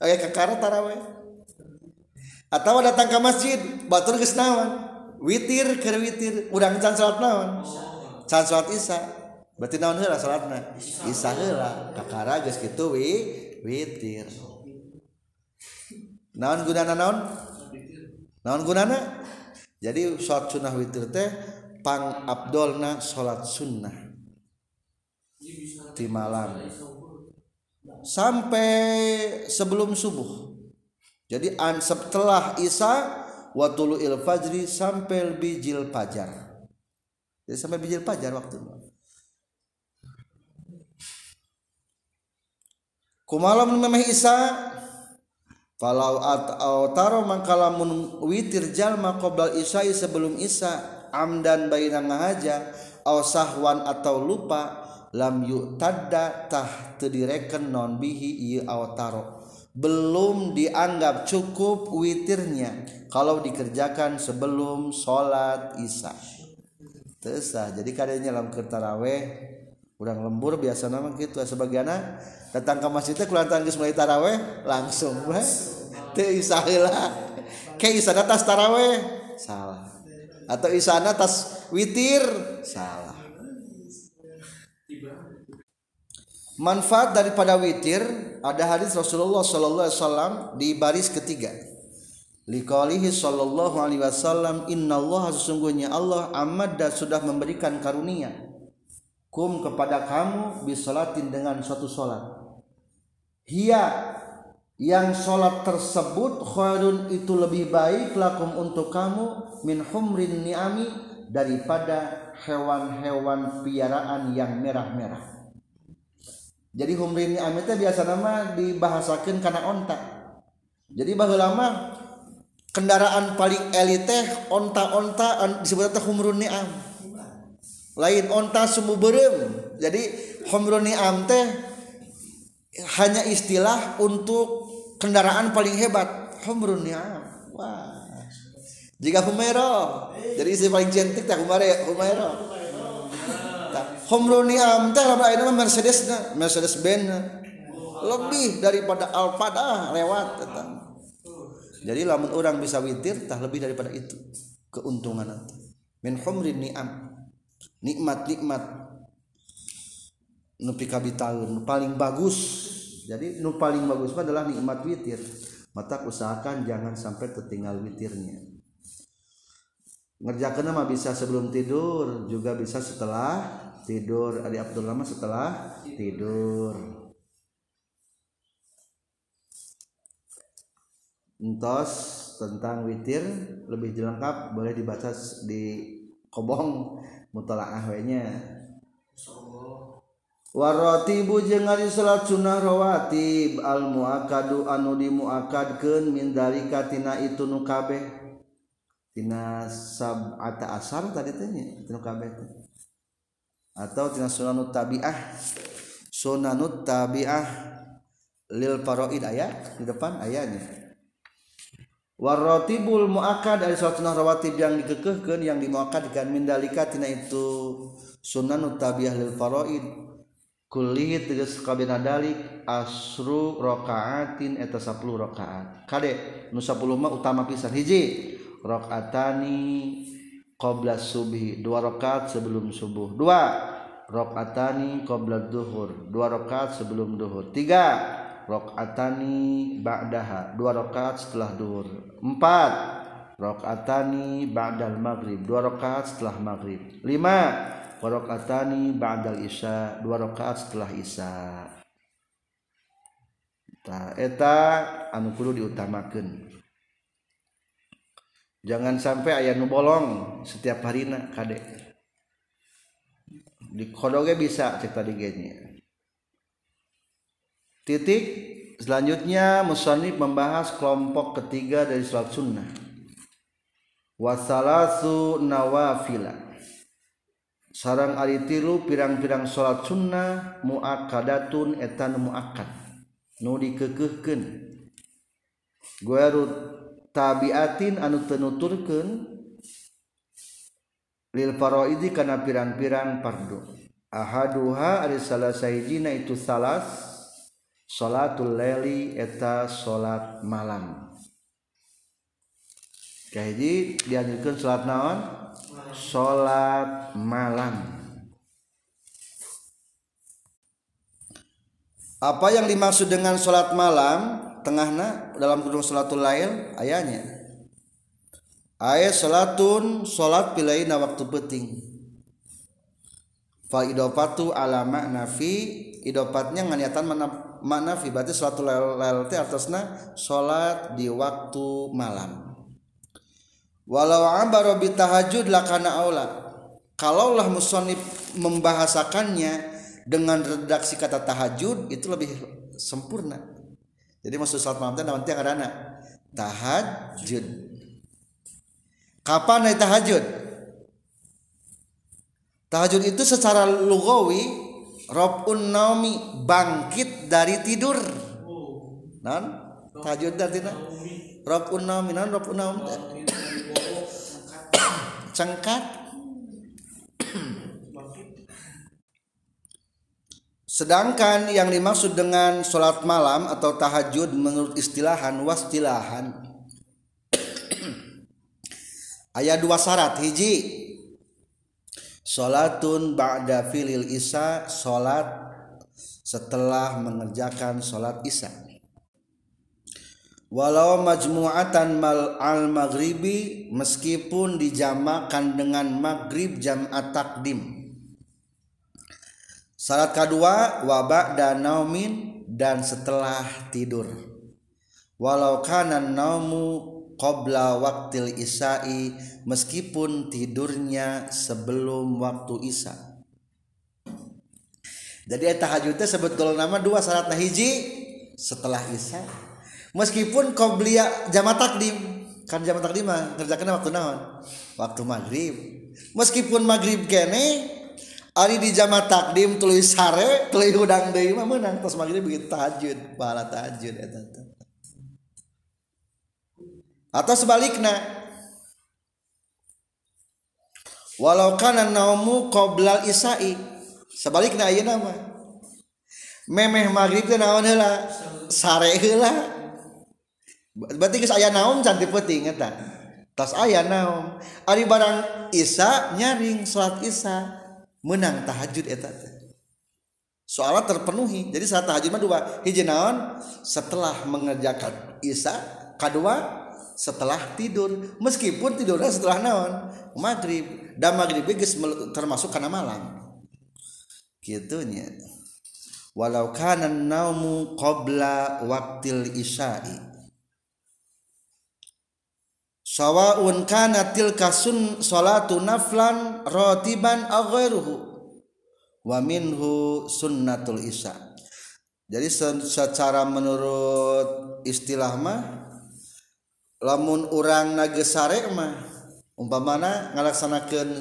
kayak kakara taraweh. Atau datang ke masjid batur geus naon? Witir keur witir urang can salat naon? Can salat isya. Berarti naon heula salatna? Isya heula. Kakara geus kitu wi witir. Naon gunana naon? Naon gunana? Jadi salat sunnah witir teh pang abdolna salat sunnah. Di malam. Sampai sebelum subuh. Jadi setelah isya watulu il fajri sampai bijil fajar. Jadi sampai bijil fajar waktu kumalam memang isya Falau atau taro mangkalamun witir jalma qoblal isai sebelum isa amdan baina ngahaja au sahwan atau lupa lam yu'tadda tah direken non bihi ieu taro. Belum dianggap cukup witirnya. Kalau dikerjakan sebelum sholat isya. Tesah. jadi kadangnya dalam kertaraweh kurang lembur biasa nama gitu. Sebagian datang ke masjid teh kulantaran geus mulai taraweh langsung we teu isaheula ke isana tas taraweh. Salah. Atau isana tas witir. Salah manfaat daripada witir ada hadis Rasulullah sallallahu alaihi wasallam di baris ketiga. Liqalihi sallallahu alaihi wasallam innallaha sesungguhnya Allah amadda sudah memberikan karunia. Kum kepada kamu bisolatin dengan suatu solat Hia yang sholat tersebut khairun itu lebih baik lakum untuk kamu min humrin ni'ami daripada hewan-hewan piaraan yang merah-merah. Jadi humrin ni'ami itu biasa nama dibahasakan karena onta. Jadi bahwa lama kendaraan paling elite onta-onta disebut humrun ni'am. Lain onta semu berem. Jadi humrun ni'am teh hanya istilah untuk kendaraan paling hebat humrun ya wah jika Humero jadi istri paling cantik tak Humero Humero Ni'am teh lamun ayeuna Mercedes Mercedes Benz lebih daripada Alphard lewat tetap. Jadi lamun orang bisa witir tah lebih daripada itu keuntungan itu. Min humrin ni'am. Nikmat-nikmat nu pikabitaeun paling bagus. Jadi nu paling bagus adalah nikmat witir. Mata usahakan jangan sampai tertinggal witirnya. Ngerjakeun mah bisa sebelum tidur, juga bisa setelah tidur. Adi Abdul Lama setelah tidur. Entos tentang witir lebih lengkap boleh dibaca di kobong mutalaah nya waratibu jeung ari salat sunnah rawatib al muakadu anu dimuakadkeun min dalika tina itu nu kabeh tina sab'ata asar tadi teh nu kabeh atau tina sunanut tabi'ah. Sunanut tabi'ah lil faraid ayat di depan ayatnya warotibul muakad dari suatu rawatib yang dikekehkan yang dimuakadkan mindalika tina itu sunan utabiyah lil faraid kullihi tegas kabina dalik asru rakaatin eta 10 rakaat kade nu 10 mah utama pisan. Hiji rakaatani qabla subhi dua rakaat sebelum subuh. Dua rakaatani qabla duhur dua rakaat sebelum duhur. Tiga rakaatani ba'daha dua rakaat setelah duhur. Empat rakaatani ba'dal maghrib dua rakaat setelah maghrib. Lima rakaatani ba'dal isya dua rakaat setelah isya. Ta eta anu kudu diutamakeun jangan sampai ayah nu bolong setiap harina kade. Di kodoge bisa cerita di titik selanjutnya musonif membahas kelompok ketiga dari sholat sunnah. Wasalasu nawafila. Sarang ari tilu pirang-pirang sholat sunnah muakadatun etan muakad nu dikekehkeun. Guerut tabiatin anu tenuturken lil faraidi karena pirang-pirang pardo ahaduha ari salah sayidina itu salas salatul leli eta salat malam. Kahiji dianjurkan salat naon? Salat malam. Apa yang dimaksud dengan salat malam? Tengahna? Dalam kurung salatul lail ayatnya ayat salatun salat pilaina waktu penting fa idopatu ala makna fi idopatnya nganiatan makna fi. Berarti suatu lel teh atasna salat di waktu malam. Walau ambaro bi tahajud lakana aula. Kalaulah musonif membahasakannya dengan redaksi kata tahajud itu lebih sempurna jadi maksud salat malam teh naon teh ngaranna tahajud kapan naik tahajud tahajud itu secara lugawi Robun naumi bangkit dari tidur. Non tahajud dari tina. Robun naumi non Robun naum. Cengkat. Sedangkan yang dimaksud dengan sholat malam atau tahajud menurut istilahan wastilahan. [clears throat] Ayat dua syarat hiji. Salatun ba'da filil isya Salat setelah mengerjakan salat isya. Walau majmu'atan mal al maghribi meskipun dijamakan dengan maghrib jam takdim. Salat kedua wabak dan naumin dan setelah tidur. Walau kanan naumu qabla waktil isai meskipun tidurnya sebelum waktu isya jadi tahajudnya sebetulnya nama dua syarat hiji setelah isya meskipun qobliya jama takdim kan jama takdim mah kerjakan waktu naon? Waktu maghrib. Meskipun maghrib kene Ari di jama takdim tulis sare tulis udang deui mah meunang. Tos magrib begitu tahajud pahala tahajud eta atau sebaliknya walau kana naumu qoblal isai sebaliknya ayeuna mah memeh magrib teh naon heula? Sare heula. Berarti geus aya naon cantik peuting eta. Tas aya naon ari barang isa nyaring salat isa. Menang tahajud eta soalnya terpenuhi. Jadi saat tahajud mah dua. Hiji naon? Setelah mengerjakan isya kedua setelah tidur. Meskipun tidurnya setelah naon? Maghrib. Dan maghrib geus termasuk karena malam. Gitunya walau kana naumu qabla waktil isya'i sawaun kana tilka sun salatu naflan ratiban aw ghairuhu. Wa minhu sunnatul isya. Jadi secara menurut istilah mah lamun urang nagesare mah umpamana ngalaksanakeun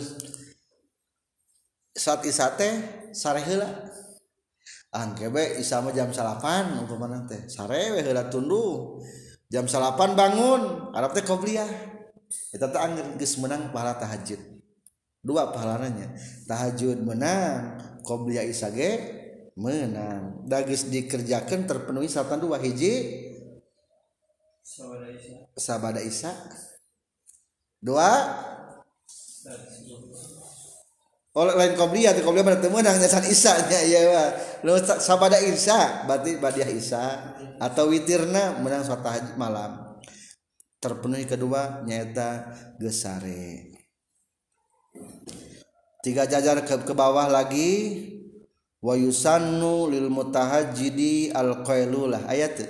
saat isate sare heula. Angkebe mah jam 8 umpamana teh sare heula tunduh jam salapan bangun Arab teh qobliyah. Kita teh angin geus menang pahala tahajud. Dua pahalanya tahajud menang qobliyah isya ge menang da geus dikerjakeun terpenuhi satan dua hiji. Sabada isya dua. Oleh lain qobliyah di qobliyah berarti menang nyasan isya nya iya lu sabada isya berarti badiah isya atau witirna menang sholat tahajud malam. Terpenuhi kedua nyata gesare. Tiga jajar ke, ke bawah lagi. Wa yusannu lil mutahajjidi al qailulah ayat.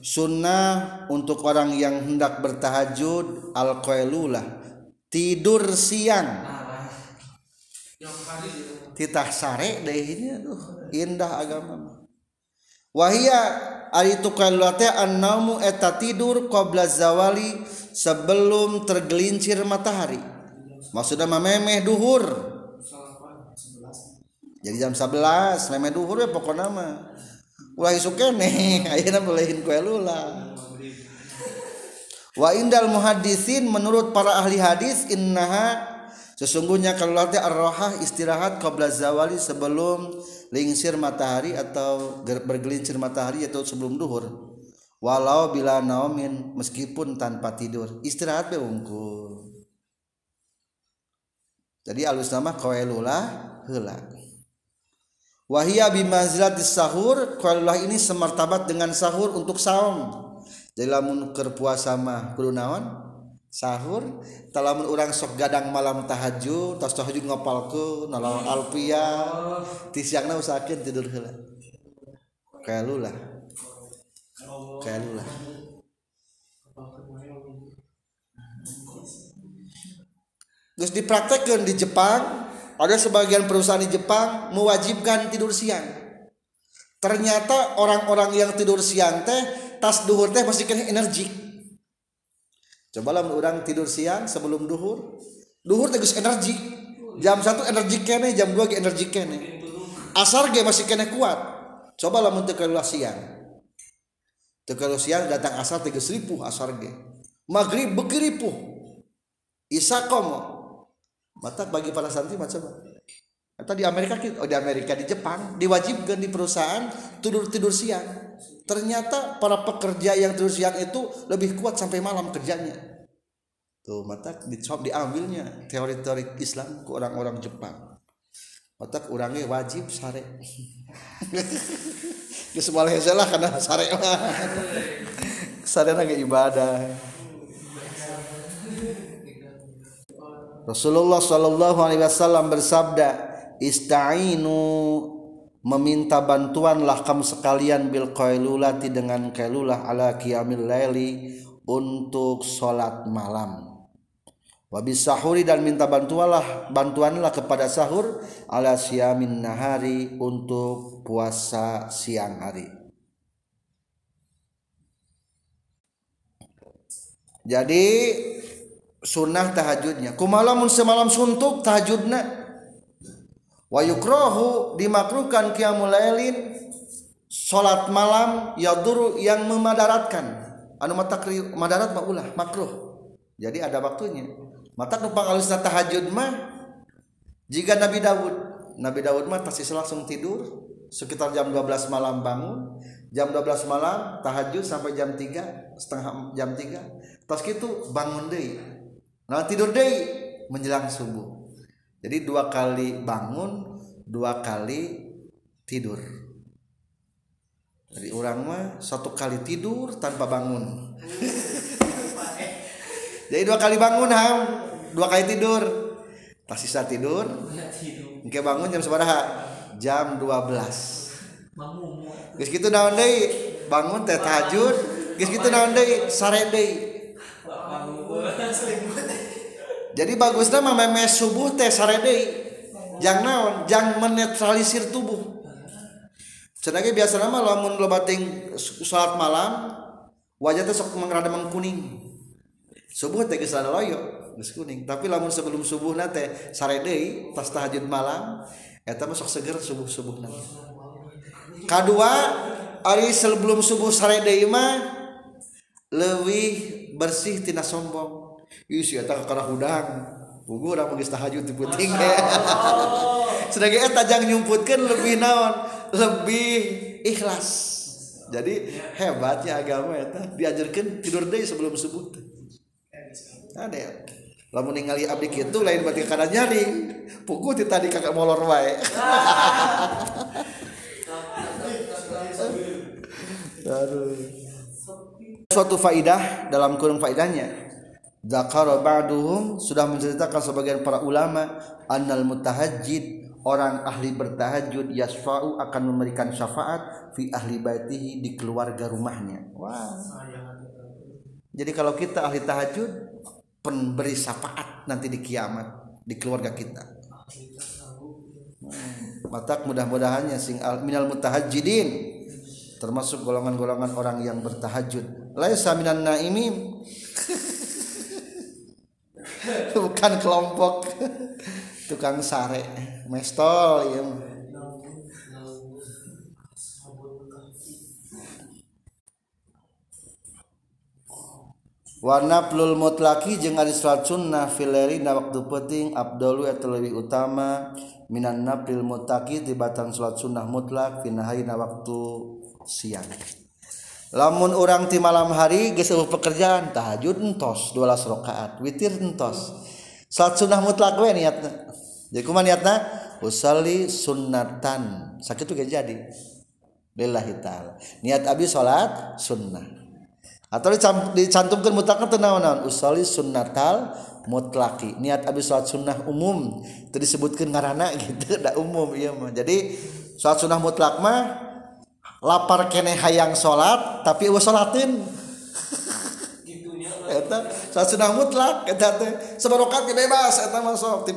Sunnah untuk orang yang hendak bertahajud al qailulah tidur siang. Titah sare deh ini aduh. Indah agama. Wahia ari tukal teh annaumu eta tidur qabla zawali sebelum tergelincir matahari. Maksudnya mah memeh duhur. Jadi jam 11 memeh duhur ya pokoknya mah. Ulah isuk kene [laughs] ayeuna bolehin kue lula. Wa indal muhaddisin menurut para ahli hadis innaha sesungguhnya kalau teh ar istirahat qabla zawali sebelum lingsir matahari atau bergelincir matahari atau sebelum duhur. Walau bila naumin meskipun tanpa tidur. Istirahat be jadi alus nama qailullah heula. Wahia bimanzilatis sahur qailullah ini semartabat dengan sahur untuk saum. Jadi lamun keur puasa mah kudu sahur talamun orang sok gadang malam tahajud tas tahajud ngapalku nalawan alpia. Ti siangna usahakeun tidur heula. Kayak lu lah kayak lu lah Terus dipraktekkan di Jepang ada sebagian perusahaan di Jepang mewajibkan tidur siang. Ternyata orang-orang yang tidur siang teh tas duhur teh masih kena energi cobalah orang tidur siang sebelum duhur. Duhur tegus energi. Jam satu energi kene jam dua energi kene. Asar ge masih kene kuat. Cobalah untuk keluar siang. Kalau siang datang asar tegus ripuh asar ge. Maghrib bekiripuh isa komo. Mata bagi para santri macam atau di Amerika oh di Amerika di Jepang diwajibkan di perusahaan tidur tidur siang ternyata para pekerja yang terus siang itu lebih kuat sampai malam kerjanya. Tuh mata dicop diambilnya teori-teori Islam ke orang-orang Jepang. Mata orangnya wajib sare di [laughs] semua lah karena sare lah. Sare lagi ibadah. Rasulullah Shallallahu Alaihi Wasallam bersabda istainu meminta bantuanlah kamu sekalian bil qailulati dengan qailulah ala qiyamil laili untuk salat malam. Wabis sahuri dan minta bantuanlah bantuanlah kepada sahur ala siamin nahari untuk puasa siang hari. Jadi sunnah tahajudnya. Kumalamun semalam suntuk tahajudna wa yukrohu dimakruhkan qiyamul lailin salat malam yaduru yang memadaratkan. Anu matakri madarat mah ulah makruh. Jadi ada waktunya. Mata numpang alusna tahajud mah jika Nabi Daud Nabi Daud mah pasti langsung tidur sekitar jam 12 malam bangun jam 12 malam tahajud sampai jam 3 setengah jam 3 pas gitu bangun deh nah tidur deh menjelang subuh jadi dua kali bangun dua kali tidur. Dari orang mah satu kali tidur tanpa bangun. [laughs] Jadi dua kali bangun ham. Dua kali tidur. Pas sisa tidur Oke bangun jam seberapa jam 12 Geus gitu naon deui? Bangun teh tahajud. Geus gitu naon deui? Sare deui jadi bagusnya mah memes subuh teh saredei yang naon? Yang menetralisir tubuh. Cenake biasa nama lamun lo bating salat malam wajah teh sok mengrada mengkuning subuh teh geus loyo geus kuning. Tapi lamun sebelum subuh nate saredei tas tahajud malam eta mah sok seger subuh subuh nate kedua hari sebelum subuh saredei mah lebih bersih tina sombong. Ih si eta kakara hudang. Pugu urang geus tahajud di puting. [laughs] Sedangkan eta jang nyumputkeun lebih naon? lebih ikhlas. Jadi hebatnya agama ya diajarkan tidur deh sebelum subuh ada ya? Lamun ningali abdi kitu lain berarti kada nyari. Pukul ti tadi kakak molor wae. [laughs] Suatu faidah dalam kurung faidahnya Zakara ba'duhum sudah menceritakan sebagian para ulama annal mutahajjid orang ahli bertahajud yasfa'u akan memberikan syafaat fi ahli baitihi di keluarga rumahnya. Wah. Jadi kalau kita ahli tahajud pemberi syafaat nanti di kiamat di keluarga kita. Hmm. Matak mudah-mudahannya sing al minal mutahajjidin termasuk golongan-golongan orang yang bertahajud. Laisa minan naimim. [laughs] [laughs] Bukan kelompok. Tukang sare. Mestol ya warna plul mutlaki jeung ari sunnah fileri na waktu penting abdulu atau lebih utama minan naplil mutaki tibatan salat sunnah mutlak finahi na waktu siang lamun orang di malam hari geus pekerjaan tahajud entos 12 rakaat witir entos. Salat sunnah mutlak we niatna. Jadi kumaha niatna? Usalli sunnatan. Sakitu tuh jadi. Lillahi taala. Niat abi salat sunnah. Atau dicantumkan mutlakna teu naon-naon usalli sunnatal mutlaki. Niat abi salat sunnah umum. Teu disebutkeun ngaranna [laughs] gitu da umum ieu mah. Jadi salat sunnah mutlak mah lapar kene hayang salat tapi eueuh salatin eta sasunah mutlak eta teh sabarokat bebas eta mah sok ti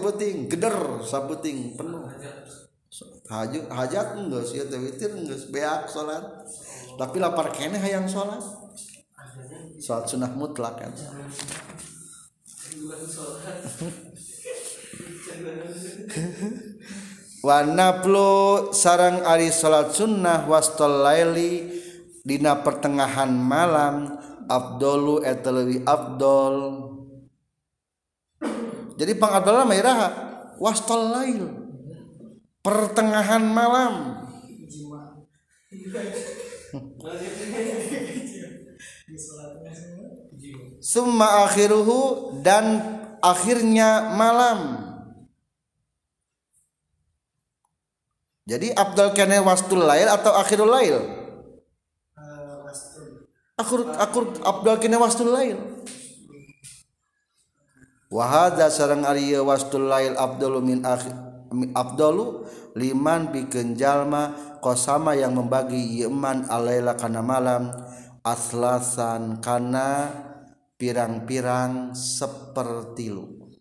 geder sabuting penuh hajat. Hajat geus ieu teh witir geus beak salat tapi lapar kene hayang salat salat sunah mutlak eta. [laughs] wa naflu sarang ari salat sunnah wastol laili dina pertengahan malam Abdullu etwi Abdul jadi pengabdullah merah wastol lain pertengahan malam. Summa akhiruhu dan akhirnya malam jadi Abdul kene wastul lail atau akhirul lail? Akur akur abdal kini wastul lail. Wahada sarang Arya wastul lail abdul min akhir abdulu liman bikin jalma kosama yang membagi yeman alaila kana malam aslasan kana pirang-pirang seperti lu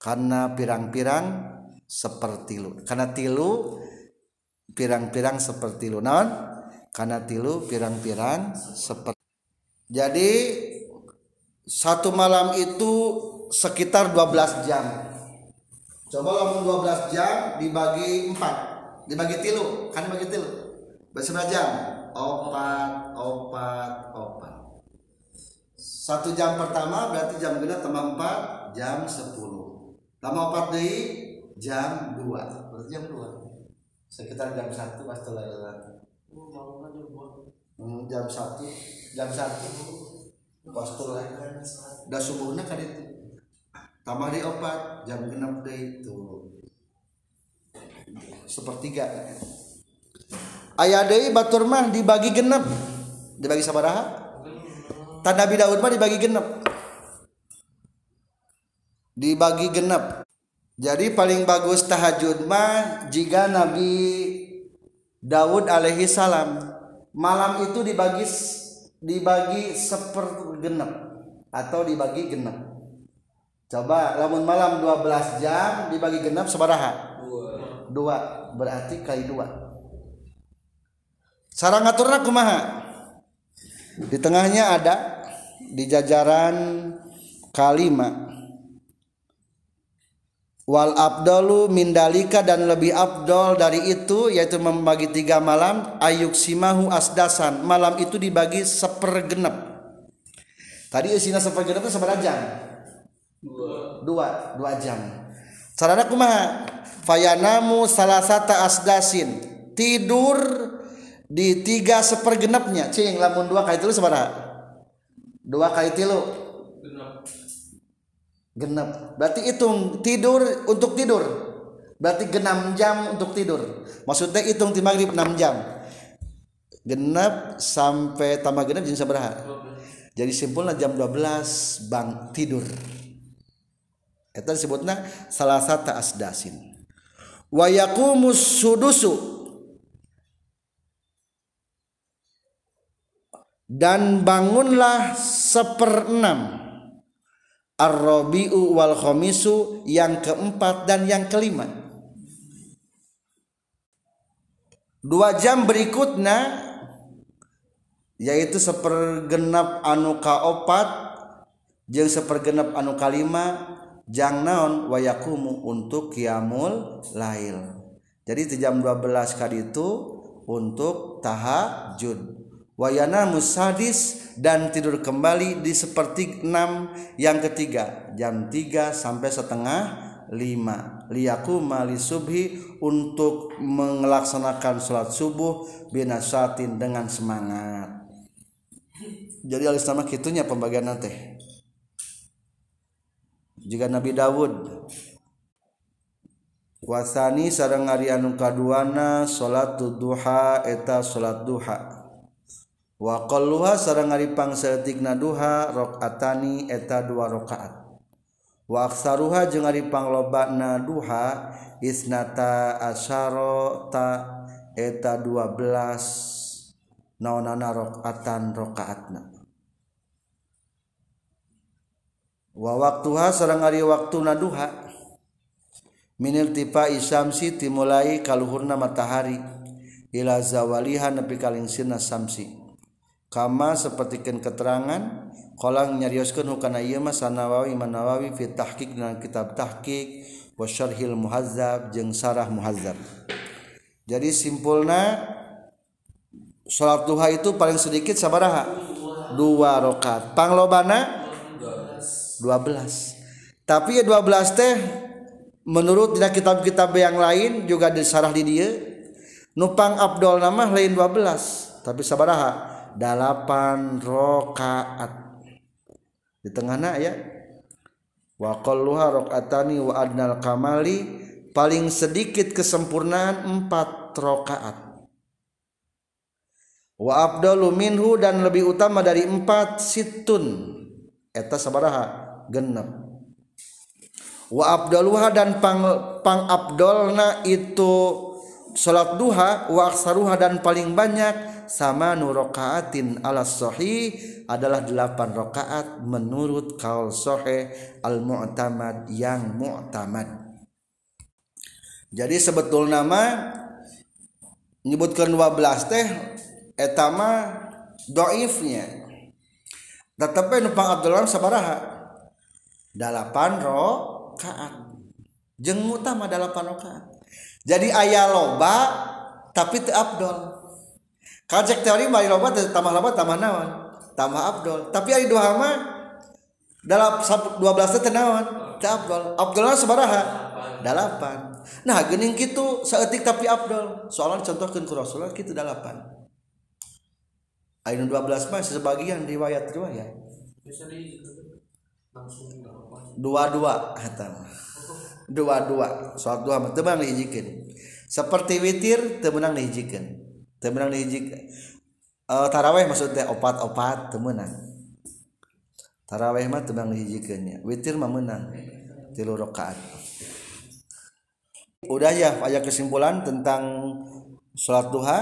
karena pirang-pirang seperti lu. Karena tilu pirang-pirang seperti lu. Non karena tilu pirang-pirang seperti jadi satu malam itu sekitar 12 jam. Coba lamun 12 jam dibagi 4 dibagi tilu. Kan dibagi tilu? Berapa jam. Opat opat opat. Satu jam pertama berarti jam genap tambah 4 jam 10 tambah 4 deui jam 2 berarti jam dua. Sekitar jam satu pas telah hmm, jam satu. Jam satu. Pas telah udah subuhnya kan itu. Tambah di opat. Jam genap deh itu. Sepertiga. Ayah deh batur mah dibagi genap dibagi sabaraha tanda Nabi Daud mah dibagi genap dibagi genap jadi paling bagus tahajud mah jika Nabi Daud alaihi salam malam itu dibagi dibagi sepergenap atau dibagi genap. Coba lamun malam 12 jam dibagi genap sebaraha? Dua. Dua. Berarti kali dua. Sarang ngaturna kumaha? Di tengahnya ada di jajaran kalimat wal abdalu mindalika dan lebih abdol dari itu yaitu membagi tiga malam ayuk simahu asdasan. Malam itu dibagi sepergenep. Tadi isinya sepergenep itu seberapa jam? Dua. Dua, dua jam. Sarana kumaha? Fayanamu salah satu asdasin. Tidur di tiga sepergenepnya. Cing lamun dua kali tilu seberapa? Dua kali tilu genap. Berarti hitung tidur untuk tidur. Berarti genam jam untuk tidur. Maksudnya hitung di maghrib 6 jam. Genap sampai tambah genap jadi seberapa jadi simpulnya jam 12 bang tidur. Itu disebutnya salah satu asdasin. Wa yaqumus sudusu. Dan bangunlah seperenam Ar-Rabi'u wal Khamisu yang keempat dan yang kelima. Dua jam berikutnya yaitu sepergenap anu kaopat jeng sepergenap anu kalima jang naon wayakumu untuk kiamul lail. Jadi di jam 12 kali itu untuk tahajud wayana musadis dan tidur kembali di seperti enam yang ketiga jam tiga sampai setengah lima. Liyaku mali subhi untuk melaksanakan sholat subuh binasatin dengan semangat. Jadi alis nama kitunya pembagian nanti jika Nabi Dawud. Wasani sarang ari anu kaduana salat duha eta salat duha waqaluha sarang ngaripang pangsaeutikna duha rakaatani eta dua rakaat wa aksaruha jeung ari lobana duha isnata asyara ta eta 12 naonana rakaatan rakaatna wa waktuha sareng ari waktuna duha minil tipa isamsi timulai kaluhurna matahari ila zawaliha nepi kaling sirna samsi. Kama sepertikan keterangan kolang nyarioskeun hukana ieu mah sanawawi manawawi fi tahqiq dengan kitab tahqiq wa syarhil muhazzab jeung sarah muhazzab. Jadi simpulna salat duha itu paling sedikit sabaraha? Dua rakaat. Panglobana? 12 tapi ya 12 teh menurut dina kitab-kitab yang lain juga disarah di dia nupang abdol nama lain 12 tapi sabaraha delapan rokaat di tengahnya ya. Wa qalluha rakaatani wa adnal kamali paling sedikit kesempurnaan empat rokaat wa abdalu minhu dan lebih utama dari empat situn. Eta sabaraha genep. Wa abdaluha dan pang, pang abdolna itu salat duha wa aksaruha dan paling banyak sama nurokaatin ala sahih adalah delapan rakaat menurut kaul sahih al mu'tamad yang mu'tamad. Jadi sebetul nama menyebutkan 12 teh etama doifnya. Tetapi numpang Abdullah sabaraha delapan rokaat. Jeng utama delapan rokaat. Jadi ayah loba tapi te Abdul Kajek teori mari loba tambah loba tambah naon? Tambah abdol. Tapi ari dua mah dalam 12 teh naon? Teh abdol. Abdolna sabaraha? delapan nah gening gitu seetik tapi Abdul soalan contohkan ke Rasulullah gitu delapan ayat 12 mas sebagian riwayat riwayat dua-dua hatam dua-dua sholat dua temenang dihijikan seperti witir temenang dihijikan temenang dihijikan uh, taraweh maksudnya opat-opat temenang taraweh mah temenang dihijikannya witir mah menang tilu rakaat. Udah ya ayat kesimpulan tentang sholat duha.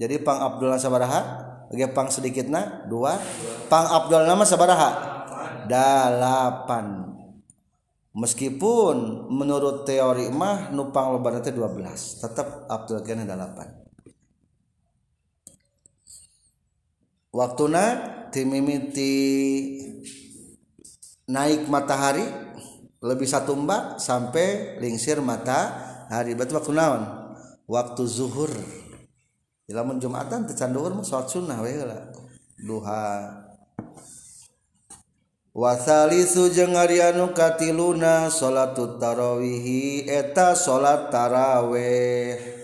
Jadi pang Abdullah sabaraha lagi pang sedikitna dua. Pang Abdul nama sabaraha? Delapan meskipun menurut teori mah nupang loba teh 12 tetap Abdul kena delapan waktuna timimiti naik matahari lebih satu mbak sampai lingsir matahari berarti waktu naon waktu zuhur lamun Jumatan tecan duhur mah salat sunnah we heula. Duha. wasalisu jeung ari anu katiluna salatut tarawihi eta salat tarawih.